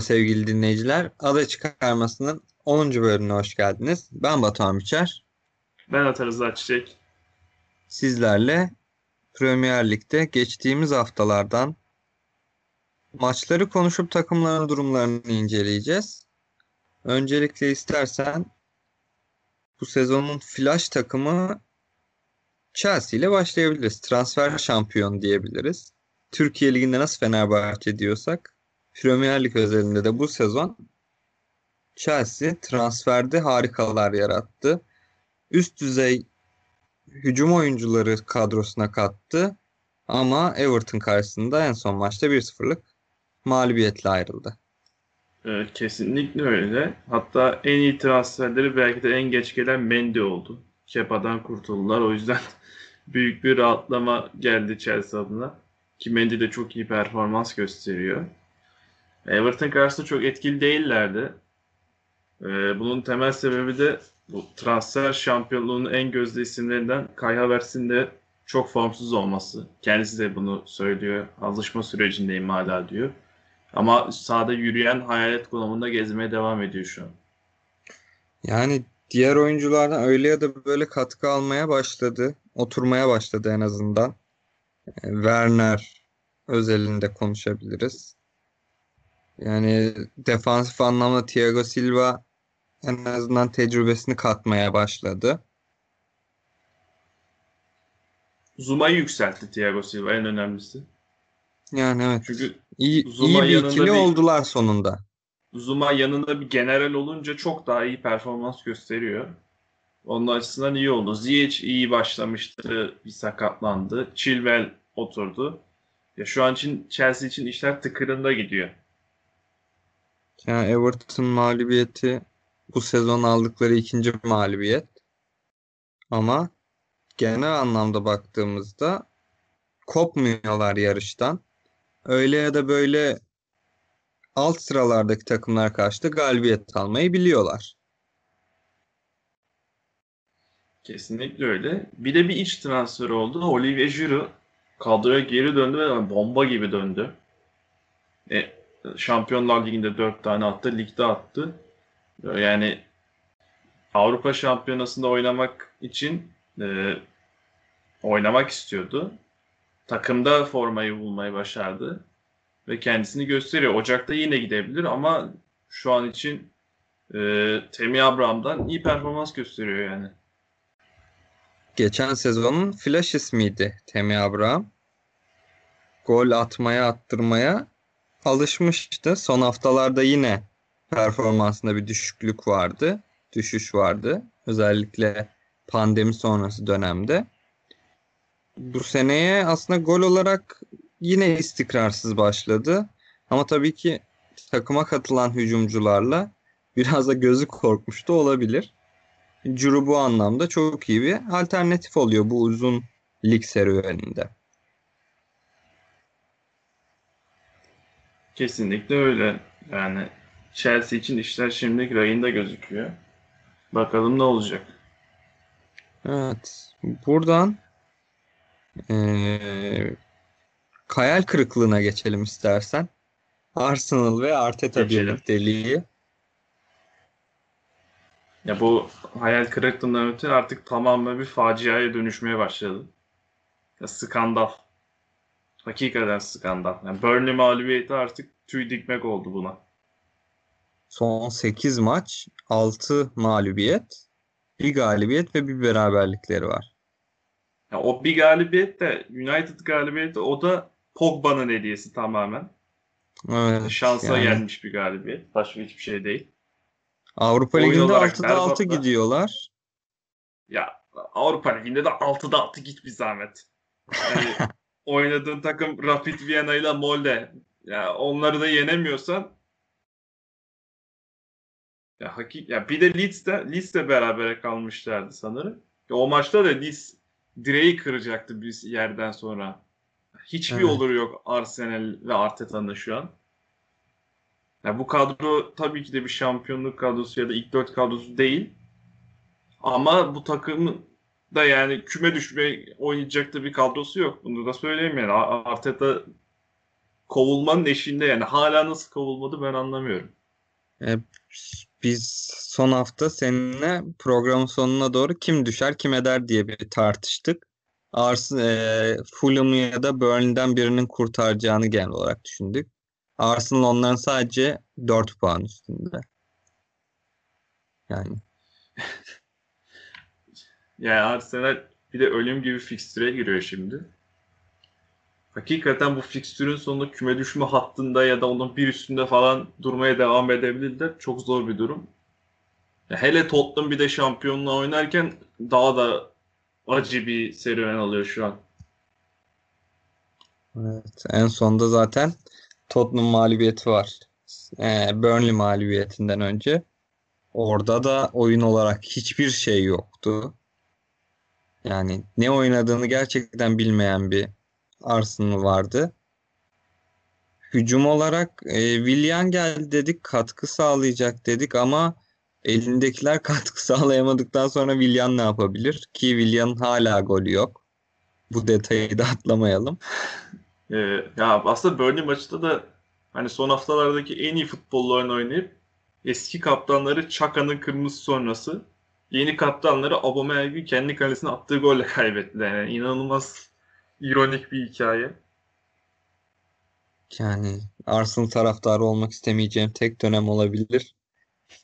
Merhaba sevgili dinleyiciler. Ada Çıkarması'nın 10. bölümüne hoş geldiniz. Ben Batuhan Biçer. Ben Atar Çiçek. Sizlerle Premier Lig'de geçtiğimiz haftalardan maçları konuşup takımların durumlarını inceleyeceğiz. Öncelikle istersen bu sezonun flash takımı Chelsea ile başlayabiliriz. Transfer şampiyon diyebiliriz. Türkiye Ligi'nde nasıl Fenerbahçe diyorsak Premier Lig özelinde de bu sezon Chelsea transferde harikalar yarattı. Üst düzey hücum oyuncuları kadrosuna kattı. Ama Everton karşısında en son maçta 1-0'lık mağlubiyetle ayrıldı. Kesinlikle öyle. Hatta en iyi transferleri belki de en geç gelen Mendy oldu. Kepa'dan kurtuldular. O yüzden büyük bir rahatlama geldi Chelsea adına. Ki Mendy de çok iyi performans gösteriyor. Everton karşısında çok etkili değillerdi. Ee, bunun temel sebebi de bu transfer şampiyonluğunun en gözde isimlerinden Kai Havertz'in de çok formsuz olması. Kendisi de bunu söylüyor. Alışma sürecindeyim hala diyor. Ama sahada yürüyen hayalet konumunda gezmeye devam ediyor şu an. Yani diğer oyunculardan öyle ya da böyle katkı almaya başladı. Oturmaya başladı en azından. Werner özelinde konuşabiliriz. Yani defansif anlamda Thiago Silva en azından tecrübesini katmaya başladı. Zuma'yı yükseltti Thiago Silva en önemlisi. Yani evet. Çünkü iyi, Zuma iyi bir ikili bir, oldular sonunda. Zuma yanında bir general olunca çok daha iyi performans gösteriyor. Onun açısından iyi oldu. Ziyech iyi başlamıştı, bir sakatlandı. Chilwell oturdu. Ya şu an için Chelsea için işler tıkırında gidiyor. Yani Everton mağlubiyeti bu sezon aldıkları ikinci mağlubiyet. Ama genel anlamda baktığımızda kopmuyorlar yarıştan. Öyle ya da böyle alt sıralardaki takımlar karşı da galibiyet almayı biliyorlar. Kesinlikle öyle. Bir de bir iç transfer oldu. Olivier Giroud kadroya geri döndü ve bomba gibi döndü. E, Şampiyonlar Ligi'nde 4 tane attı, ligde attı. Yani Avrupa Şampiyonası'nda oynamak için e, oynamak istiyordu. Takımda formayı bulmayı başardı ve kendisini gösteriyor. Ocak'ta yine gidebilir ama şu an için e, Temi Abraham'dan iyi performans gösteriyor yani. Geçen sezonun flash ismiydi Temi Abraham. Gol atmaya attırmaya alışmıştı. Son haftalarda yine performansında bir düşüklük vardı. Düşüş vardı. Özellikle pandemi sonrası dönemde. Bu seneye aslında gol olarak yine istikrarsız başladı. Ama tabii ki takıma katılan hücumcularla biraz da gözü korkmuştu olabilir. Curu bu anlamda çok iyi bir alternatif oluyor bu uzun lig serüveninde. Kesinlikle öyle. Yani Chelsea için işler şimdi rayında gözüküyor. Bakalım ne olacak. Evet. Buradan ee, kayal kırıklığına geçelim istersen. Arsenal ve Arteta geçelim. birlikteliği. Ya bu hayal kırıklığından öte artık tamamen bir faciaya dönüşmeye başladı. Ya skandal. Hakikaten skandal. Yani Burnley mağlubiyeti artık tüy dikmek oldu buna. Son 8 maç 6 mağlubiyet, bir galibiyet ve bir beraberlikleri var. Ya o bir galibiyet de United galibiyeti o da Pogba'nın hediyesi tamamen. Evet, Şansa yani. gelmiş bir galibiyet. Başka hiçbir şey değil. Avrupa Oyun Ligi'nde 6'da 6 gidiyorlar. Ya Avrupa Ligi'nde de 6'da 6 git bir zahmet. Yani oynadığın takım Rapid Viyana ile Molde. Ya onları da yenemiyorsan ya hakik ya bir de Leeds'te Leeds'te berabere kalmışlardı sanırım. Ya o maçta da Leeds direği kıracaktı bir yerden sonra. Hiçbir evet. oluru yok Arsenal ve Arteta'nın şu an. Ya bu kadro tabii ki de bir şampiyonluk kadrosu ya da ilk dört kadrosu değil. Ama bu takımın da yani küme düşme oynayacak da bir kadrosu yok. Bunu da söyleyeyim yani. Arteta kovulmanın eşiğinde yani hala nasıl kovulmadı ben anlamıyorum. E, biz son hafta seninle programın sonuna doğru kim düşer kim eder diye bir tartıştık. Arsenal, e, Fulham'ı ya da Burnley'den birinin kurtaracağını genel olarak düşündük. Arsenal onların sadece 4 puan üstünde. Yani Yani Arsenal bir de ölüm gibi fikstüre giriyor şimdi. Hakikaten bu fikstürün sonunda küme düşme hattında ya da onun bir üstünde falan durmaya devam edebilirler. Çok zor bir durum. Hele Tottenham bir de şampiyonluğa oynarken daha da acı bir serüven alıyor şu an. evet, en sonda zaten Tottenham mağlubiyeti var. E, Burnley mağlubiyetinden önce. Orada da oyun olarak hiçbir şey yoktu. Yani ne oynadığını gerçekten bilmeyen bir Arsenal vardı. Hücum olarak e, Willian geldi dedik, katkı sağlayacak dedik ama elindekiler katkı sağlayamadıktan sonra Willian ne yapabilir? Ki Willian'ın hala golü yok. Bu detayı da atlamayalım. Ee, ya aslında Burnley maçında da hani son haftalardaki en iyi futbollarını oynayıp eski kaptanları Çaka'nın kırmızı sonrası yeni kaptanları Aubameyang'ın kendi kalesine attığı golle kaybettiler. Yani inanılmaz ironik bir hikaye. Yani Arsenal taraftarı olmak istemeyeceğim tek dönem olabilir.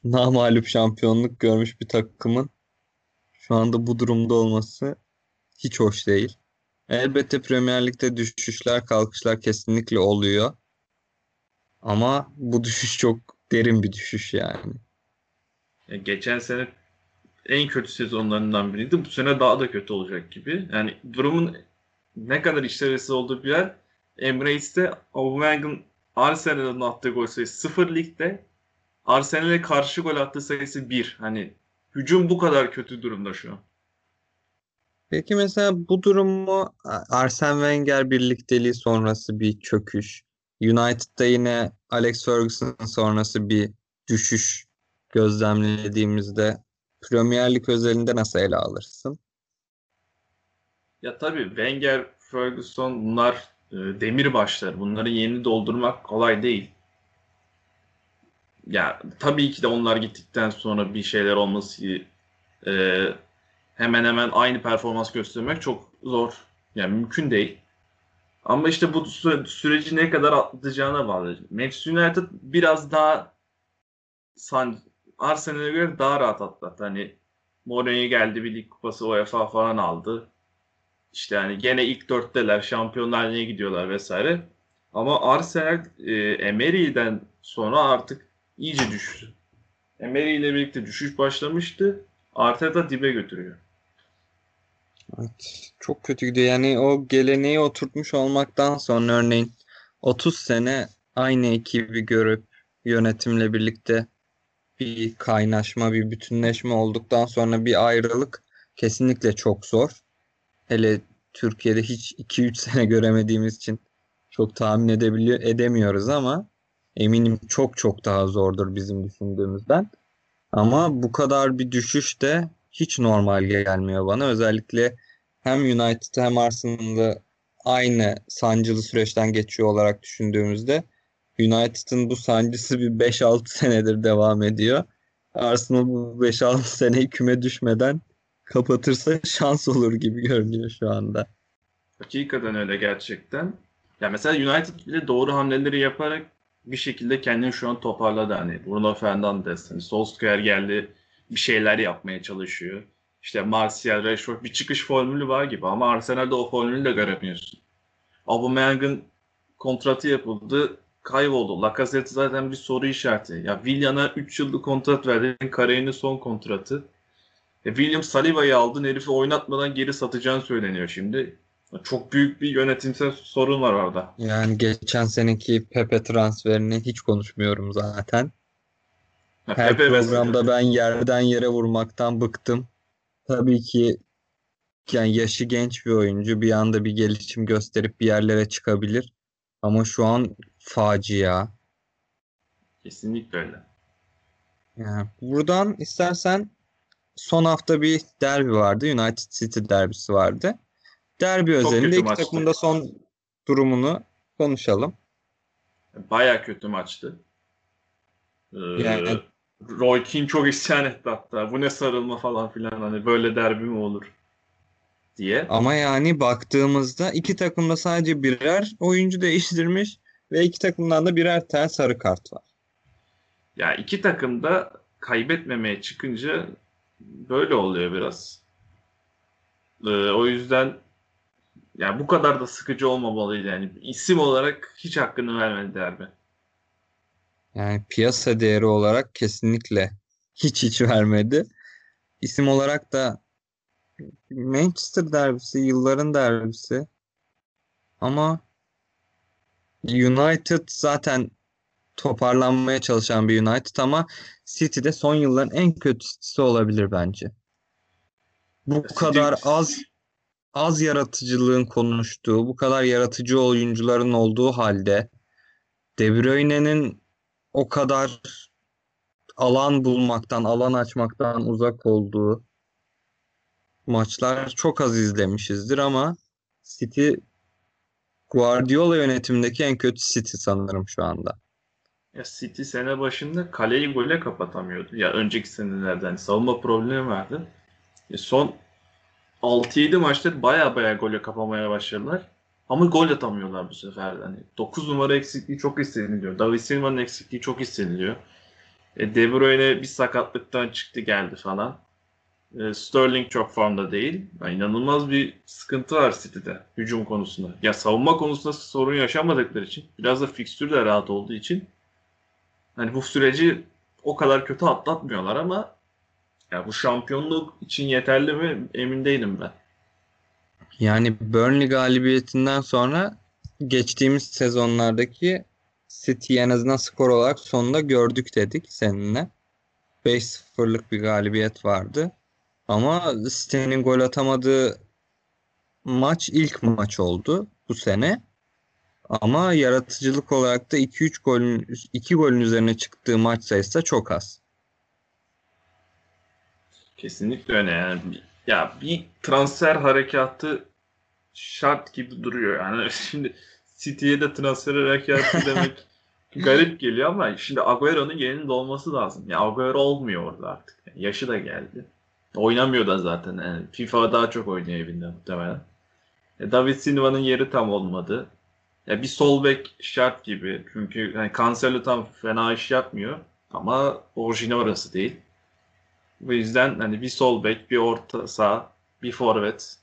Namağlup şampiyonluk görmüş bir takımın şu anda bu durumda olması hiç hoş değil. Elbette Premier Lig'de düşüşler, kalkışlar kesinlikle oluyor. Ama bu düşüş çok derin bir düşüş yani. Yani geçen sene en kötü sezonlarından biriydi. Bu sene daha da kötü olacak gibi. Yani durumun ne kadar işlevsiz olduğu bir yer Emirates'te Aubameyang'ın Arsenal'ın attığı gol sayısı 0 ligde Arsenal'e karşı gol attığı sayısı 1. Hani hücum bu kadar kötü durumda şu an. Peki mesela bu durumu Arsene Wenger birlikteliği sonrası bir çöküş, United'da yine Alex Ferguson sonrası bir düşüş gözlemlediğimizde Premier Lig özelinde nasıl ele alırsın? Ya tabii Wenger, Ferguson bunlar e, demir başlar. Bunların yerini doldurmak kolay değil. Ya tabii ki de onlar gittikten sonra bir şeyler olması e, hemen hemen aynı performans göstermek çok zor. Yani mümkün değil. Ama işte bu süre, süreci ne kadar atlatacağına bağlı. Manchester United biraz daha san, Arsenal'e göre daha rahat atlattı. Hani Mourinho geldi bir lig kupası UEFA falan aldı. İşte hani gene ilk dörtteler, Şampiyonlar Ligi'ne gidiyorlar vesaire. Ama Arsenal e, Emery'den sonra artık iyice düştü. Emery ile birlikte düşüş başlamıştı. Arteta dibe götürüyor. Evet, çok kötü gidiyor. Yani o geleneği oturtmuş olmaktan sonra örneğin 30 sene aynı ekibi görüp yönetimle birlikte bir kaynaşma, bir bütünleşme olduktan sonra bir ayrılık kesinlikle çok zor. Hele Türkiye'de hiç 2-3 sene göremediğimiz için çok tahmin edebiliyor edemiyoruz ama eminim çok çok daha zordur bizim düşündüğümüzden. Ama bu kadar bir düşüş de hiç normal gelmiyor bana. Özellikle hem United hem Arsenal'da aynı sancılı süreçten geçiyor olarak düşündüğümüzde United'ın bu sancısı bir 5-6 senedir devam ediyor. Arsenal bu 5-6 seneyi küme düşmeden kapatırsa şans olur gibi görünüyor şu anda. Hakikaten öyle gerçekten. Ya mesela United bile doğru hamleleri yaparak bir şekilde kendini şu an toparladı. Hani Bruno Fernandes, hani Solskjaer geldi bir şeyler yapmaya çalışıyor. İşte Martial, Rashford bir çıkış formülü var gibi ama Arsenal'de o formülü de göremiyorsun. Aubameyang'ın kontratı yapıldı, kayboldu. Lacazette zaten bir soru işareti. Ya Willian'a 3 yıllık kontrat verdin, kariyerinin son kontratı. E, William Saliva'yı aldın, herifi oynatmadan geri satacağını söyleniyor şimdi. Çok büyük bir yönetimsel sorun var orada. Yani geçen seneki Pepe transferini hiç konuşmuyorum zaten. Her Pepe programda mesela. ben yerden yere vurmaktan bıktım. Tabii ki yani yaşı genç bir oyuncu bir anda bir gelişim gösterip bir yerlere çıkabilir. Ama şu an facia. Kesinlikle öyle. Yani buradan istersen son hafta bir derbi vardı. United City derbisi vardı. Derbi Çok özelinde iki takımın da son durumunu konuşalım. Baya kötü maçtı. Ee, Yani- Roy Keane çok isyan etti hatta. Bu ne sarılma falan filan hani böyle derbi mi olur diye. Ama yani baktığımızda iki takımda sadece birer oyuncu değiştirmiş ve iki takımdan da birer tane sarı kart var. Ya iki takım da kaybetmemeye çıkınca böyle oluyor biraz. Ee, o yüzden ya bu kadar da sıkıcı olmamalıydı yani. İsim olarak hiç hakkını vermedi derbi. Yani piyasa değeri olarak kesinlikle hiç hiç vermedi. İsim olarak da Manchester derbisi, yılların derbisi. Ama United zaten toparlanmaya çalışan bir United ama City de son yılların en kötü City'si olabilir bence. Bu City- kadar az az yaratıcılığın konuştuğu, bu kadar yaratıcı oyuncuların olduğu halde De Bruyne'nin o kadar alan bulmaktan, alan açmaktan uzak olduğu maçlar çok az izlemişizdir ama City Guardiola yönetimindeki en kötü City sanırım şu anda. Ya City sene başında kaleyi golle kapatamıyordu. Ya önceki senelerden hani savunma problemi vardı. E son 6-7 maçta baya baya gole kapamaya başladılar. Ama gol atamıyorlar bu sefer. Hani 9 numara eksikliği çok hissediliyor. David Silva'nın eksikliği çok hissediliyor. E, De Bruyne bir sakatlıktan çıktı geldi falan. E, Sterling çok formda değil. Yani inanılmaz bir sıkıntı var City'de hücum konusunda. Ya savunma konusunda sorun yaşamadıkları için biraz da fikstür de rahat olduğu için hani bu süreci o kadar kötü atlatmıyorlar ama ya bu şampiyonluk için yeterli mi emin değilim ben. Yani Burnley galibiyetinden sonra geçtiğimiz sezonlardaki City'yi en azından skor olarak sonunda gördük dedik seninle. 5-0'lık bir galibiyet vardı. Ama City'nin gol atamadığı maç ilk maç oldu bu sene. Ama yaratıcılık olarak da 2-3 golün 2 golün üzerine çıktığı maç sayısı da çok az. Kesinlikle öyle yani. Ya bir transfer harekatı şart gibi duruyor. Yani şimdi City'ye de transfer harekatı demek garip geliyor ama şimdi Agüero'nun yerinin dolması lazım. Ya Agüero olmuyor orada artık. Yani yaşı da geldi. Oynamıyor da zaten. Yani FIFA daha çok oynuyor evinde muhtemelen. E, David Silva'nın yeri tam olmadı. Ya bir sol bek şart gibi. Çünkü yani Cancelo tam fena iş yapmıyor. Ama orijini orası değil. Bu yüzden hani bir sol bek, bir orta saha, bir forvet.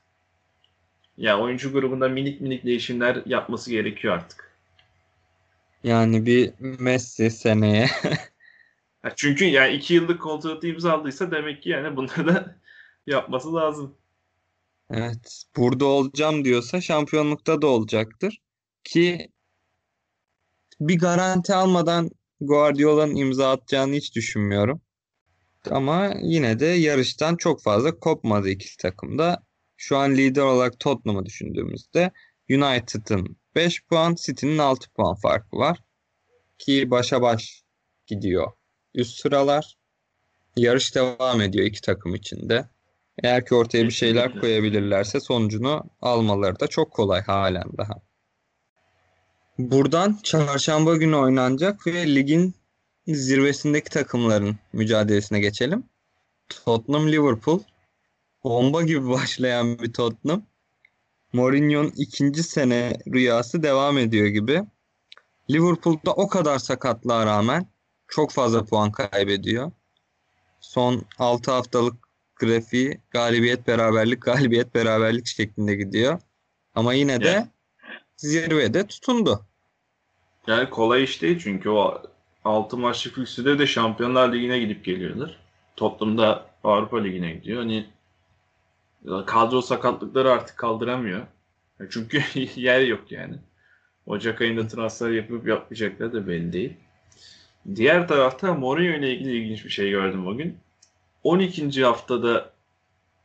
Ya oyuncu grubunda minik minik değişimler yapması gerekiyor artık. Yani bir Messi seneye Ya çünkü yani iki yıllık kontratı imzaladıysa demek ki yani bunları da yapması lazım. Evet, burada olacağım diyorsa şampiyonlukta da olacaktır. Ki bir garanti almadan Guardiola'nın imza atacağını hiç düşünmüyorum. Ama yine de yarıştan çok fazla kopmadı iki takım da. Şu an lider olarak Tottenham'ı düşündüğümüzde United'ın 5 puan, City'nin 6 puan farkı var. Ki başa baş gidiyor üst sıralar. Yarış devam ediyor iki takım içinde. Eğer ki ortaya bir şeyler koyabilirlerse sonucunu almaları da çok kolay halen daha. Buradan çarşamba günü oynanacak ve ligin zirvesindeki takımların mücadelesine geçelim. Tottenham Liverpool. Bomba gibi başlayan bir Tottenham. Mourinho'nun ikinci sene rüyası devam ediyor gibi. Liverpool'da o kadar sakatlığa rağmen çok fazla puan kaybediyor. Son 6 haftalık grafiği galibiyet beraberlik galibiyet beraberlik şeklinde gidiyor. Ama yine de Yani. zirvede tutundu. Yani kolay iş değil çünkü o 6 maçlık fikstürde de Şampiyonlar Ligi'ne gidip geliyorlar. Tottenham'da Avrupa Ligi'ne gidiyor. Hani kadro sakatlıkları artık kaldıramıyor. Çünkü yer yok yani. Ocak ayında transfer yapıp yapmayacaklar da belli değil. Diğer tarafta Mourinho ile ilgili ilginç bir şey gördüm bugün. 12. haftada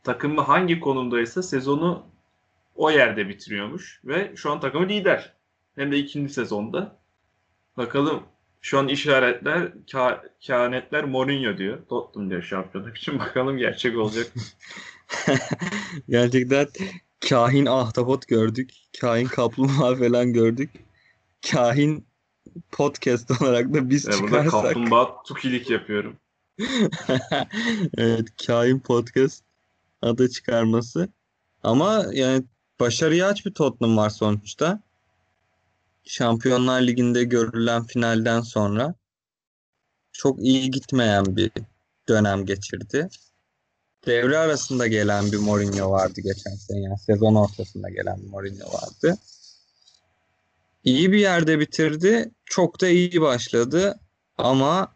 takımı hangi konumdaysa sezonu o yerde bitiriyormuş ve şu an takımı lider. Hem de ikinci sezonda. Bakalım şu an işaretler, ka kehanetler Mourinho diyor. Tottenham diyor şampiyonluk için. Bakalım gerçek olacak? Gerçekten kahin ahtapot gördük. Kahin kaplumbağa falan gördük. Kahin podcast olarak da biz burada çıkarsak. kaplumbağa tukilik yapıyorum. Evet, Kain Podcast adı çıkarması. Ama yani başarıya aç bir Tottenham var sonuçta. Şampiyonlar Ligi'nde görülen finalden sonra çok iyi gitmeyen bir dönem geçirdi. Devre arasında gelen bir Mourinho vardı geçen sene. Yani sezon ortasında gelen bir Mourinho vardı. İyi bir yerde bitirdi. Çok da iyi başladı. Ama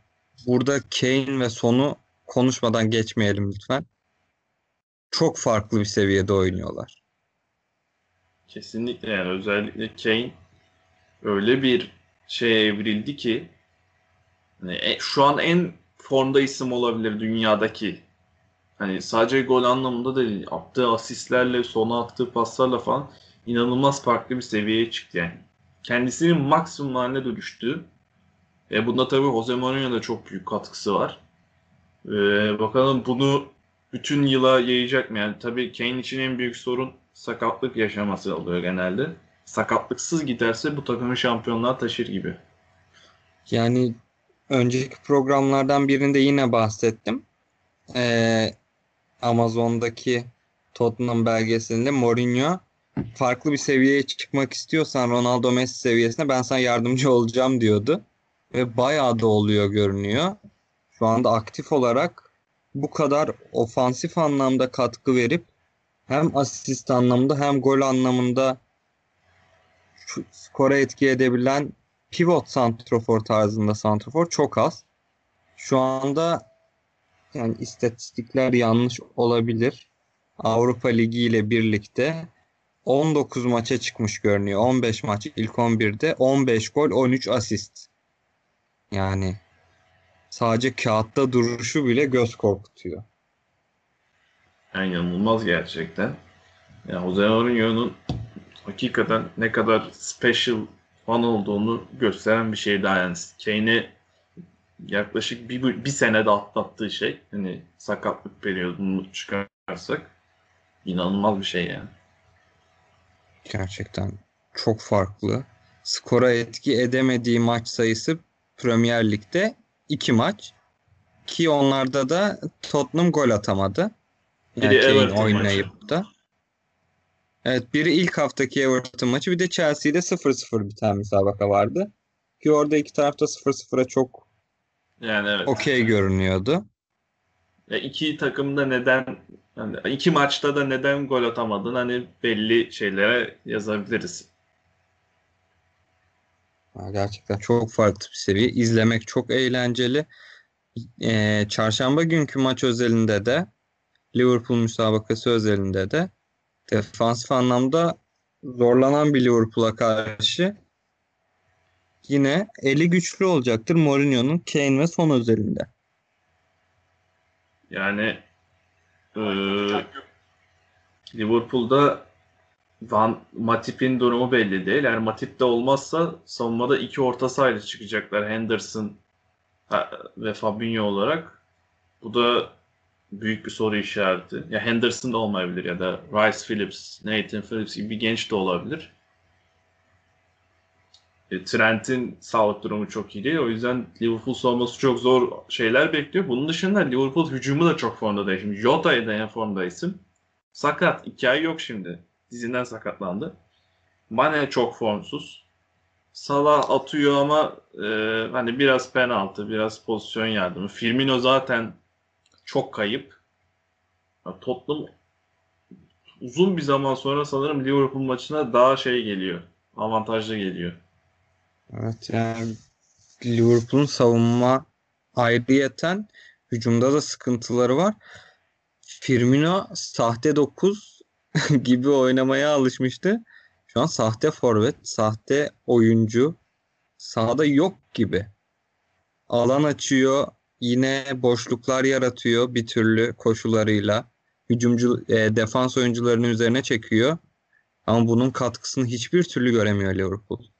burada Kane ve Son'u konuşmadan geçmeyelim lütfen. Çok farklı bir seviyede oynuyorlar. Kesinlikle yani özellikle Kane öyle bir şeye evrildi ki hani e- şu an en formda isim olabilir dünyadaki. Hani sadece gol anlamında değil, attığı asistlerle, sona attığı paslarla falan inanılmaz farklı bir seviyeye çıktı yani. Kendisinin maksimum haline dönüştü. E bunda tabii Jose Mourinho'da çok büyük katkısı var. E, bakalım bunu bütün yıla yayacak mı? Yani tabii Kane için en büyük sorun sakatlık yaşaması oluyor genelde. Sakatlıksız giderse bu takımı şampiyonluğa taşır gibi. Yani önceki programlardan birinde yine bahsettim. Ee, Amazon'daki Tottenham belgeselinde Mourinho farklı bir seviyeye çıkmak istiyorsan Ronaldo Messi seviyesine ben sana yardımcı olacağım diyordu. Ve bayağı da oluyor görünüyor. Şu anda aktif olarak bu kadar ofansif anlamda katkı verip hem asist anlamında hem gol anlamında skora etki edebilen pivot santrofor tarzında santrofor çok az. Şu anda yani istatistikler yanlış olabilir. Avrupa Ligi ile birlikte 19 maça çıkmış görünüyor. 15 maç ilk 11'de 15 gol 13 asist. Yani sadece kağıtta duruşu bile göz korkutuyor. Yani inanılmaz gerçekten. Yani Jose Mourinho'nun hakikaten ne kadar special fan olduğunu gösteren bir şey daha yani. Kane'i yaklaşık bir, bir senede atlattığı şey hani sakatlık periyodunu çıkarsak inanılmaz bir şey yani. Gerçekten çok farklı. Skora etki edemediği maç sayısı Premier Lig'de 2 maç. Ki onlarda da Tottenham gol atamadı. Yani Biri Kane Everton oynayıp da. Evet biri ilk haftaki Everton maçı bir de Chelsea'de 0-0 biten müsabaka vardı. Ki orada iki tarafta 0-0'a çok Yani evet. okey görünüyordu. Ya iki takımda neden yani iki maçta da neden gol atamadın hani belli şeylere yazabiliriz. Gerçekten çok farklı bir seviye. İzlemek çok eğlenceli. Ee, çarşamba günkü maç özelinde de Liverpool müsabakası özelinde de defansif anlamda zorlanan bir Liverpool'a karşı yine eli güçlü olacaktır Mourinho'nun Kane ve Son özelinde. Yani eee, Liverpool'da Van Matip'in durumu belli değil. Eğer Matip de olmazsa savunmada iki orta sahayla çıkacaklar. Henderson ve Fabinho olarak. Bu da büyük bir soru işareti. Ya Henderson da olmayabilir ya da Rice Phillips, Nathan Phillips gibi bir genç de olabilir. E, Trent'in sağlık durumu çok iyi değil. O yüzden Liverpool savunması çok zor şeyler bekliyor. Bunun dışında Liverpool hücumu da çok formda değil. Şimdi Jota'ya da en formda isim. Sakat. İki ay yok şimdi. Dizinden sakatlandı. Mane çok formsuz. Salah atıyor ama e, hani biraz penaltı, biraz pozisyon yardımı. Firmino zaten çok kayıp. Ya Tottenham uzun bir zaman sonra sanırım Liverpool maçına daha şey geliyor. Avantajlı geliyor. Evet yani Liverpool'un savunma ayrıyeten hücumda da sıkıntıları var. Firmino sahte 9 gibi oynamaya alışmıştı. Şu an sahte forvet, sahte oyuncu sahada yok gibi. Alan açıyor, yine boşluklar yaratıyor bir türlü koşularıyla. Hücumcu e, defans oyuncularının üzerine çekiyor. Ama bunun katkısını hiçbir türlü göremiyor Liverpool.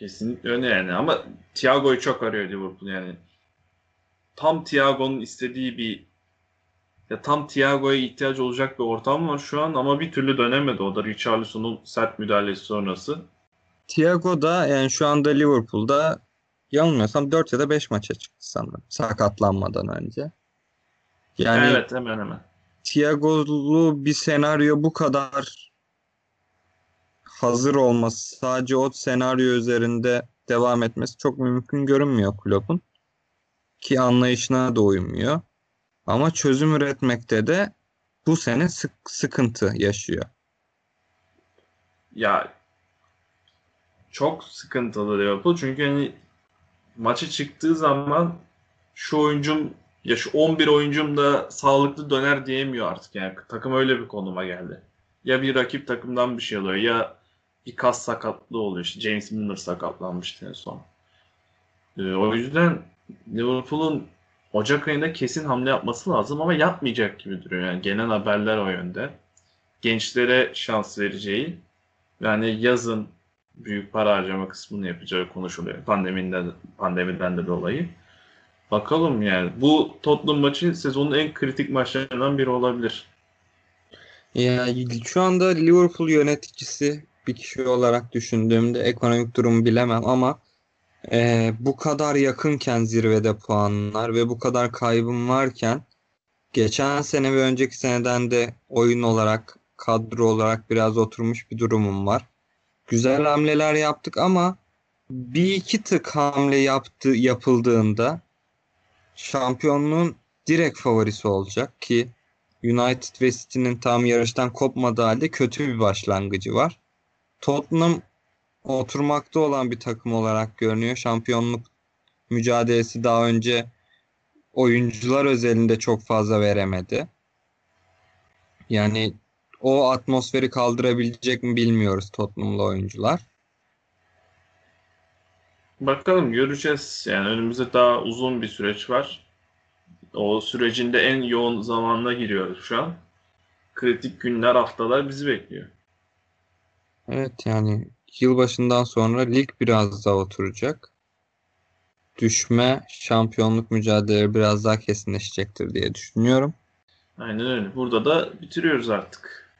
Kesinlikle öyle yani ama Thiago'yu çok arıyor Liverpool yani. Tam Thiago'nun istediği bir ya tam Thiago'ya ihtiyaç olacak bir ortam var şu an ama bir türlü dönemedi o da Richarlison'un sert müdahalesi sonrası. Thiago da yani şu anda Liverpool'da yanılmıyorsam 4 ya da 5 maça çıktı sanırım sakatlanmadan önce. Yani evet hemen hemen. Thiago'lu bir senaryo bu kadar hazır olması, sadece o senaryo üzerinde devam etmesi çok mümkün görünmüyor kulübün. Ki anlayışına da uymuyor. Ama çözüm üretmekte de bu sene sık sıkıntı yaşıyor. Ya çok sıkıntılı Liverpool çünkü hani maça çıktığı zaman şu oyuncum ya şu 11 oyuncum da sağlıklı döner diyemiyor artık yani takım öyle bir konuma geldi. Ya bir rakip takımdan bir şey oluyor ya bir kas sakatlığı oluyor işte James Milner sakatlanmıştı en son. Ee, o yüzden Liverpool'un Ocak ayında kesin hamle yapması lazım ama yapmayacak gibi duruyor. Yani gelen haberler o yönde. Gençlere şans vereceği yani yazın büyük para harcama kısmını yapacağı konuşuluyor. Pandemiden, pandemiden de dolayı. Bakalım yani. Bu Tottenham maçı sezonun en kritik maçlarından biri olabilir. Ya şu anda Liverpool yöneticisi bir kişi olarak düşündüğümde ekonomik durumu bilemem ama e, bu kadar yakınken zirvede puanlar ve bu kadar kaybım varken geçen sene ve önceki seneden de oyun olarak kadro olarak biraz oturmuş bir durumum var. Güzel hamleler yaptık ama bir iki tık hamle yaptı yapıldığında şampiyonluğun direkt favorisi olacak ki United ve City'nin tam yarıştan kopmadığı halde kötü bir başlangıcı var. Tottenham oturmakta olan bir takım olarak görünüyor. Şampiyonluk mücadelesi daha önce oyuncular özelinde çok fazla veremedi. Yani o atmosferi kaldırabilecek mi bilmiyoruz Tottenham'lı oyuncular. Bakalım göreceğiz. Yani önümüzde daha uzun bir süreç var. O sürecinde en yoğun zamanına giriyoruz şu an. Kritik günler, haftalar bizi bekliyor. Evet yani yılbaşından sonra lig biraz daha oturacak. Düşme, şampiyonluk mücadeleleri biraz daha kesinleşecektir diye düşünüyorum. Aynen öyle. Burada da bitiriyoruz artık.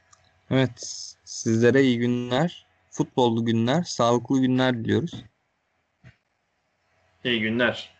Evet, sizlere iyi günler, futbollu günler, sağlıklı günler diliyoruz. İyi günler.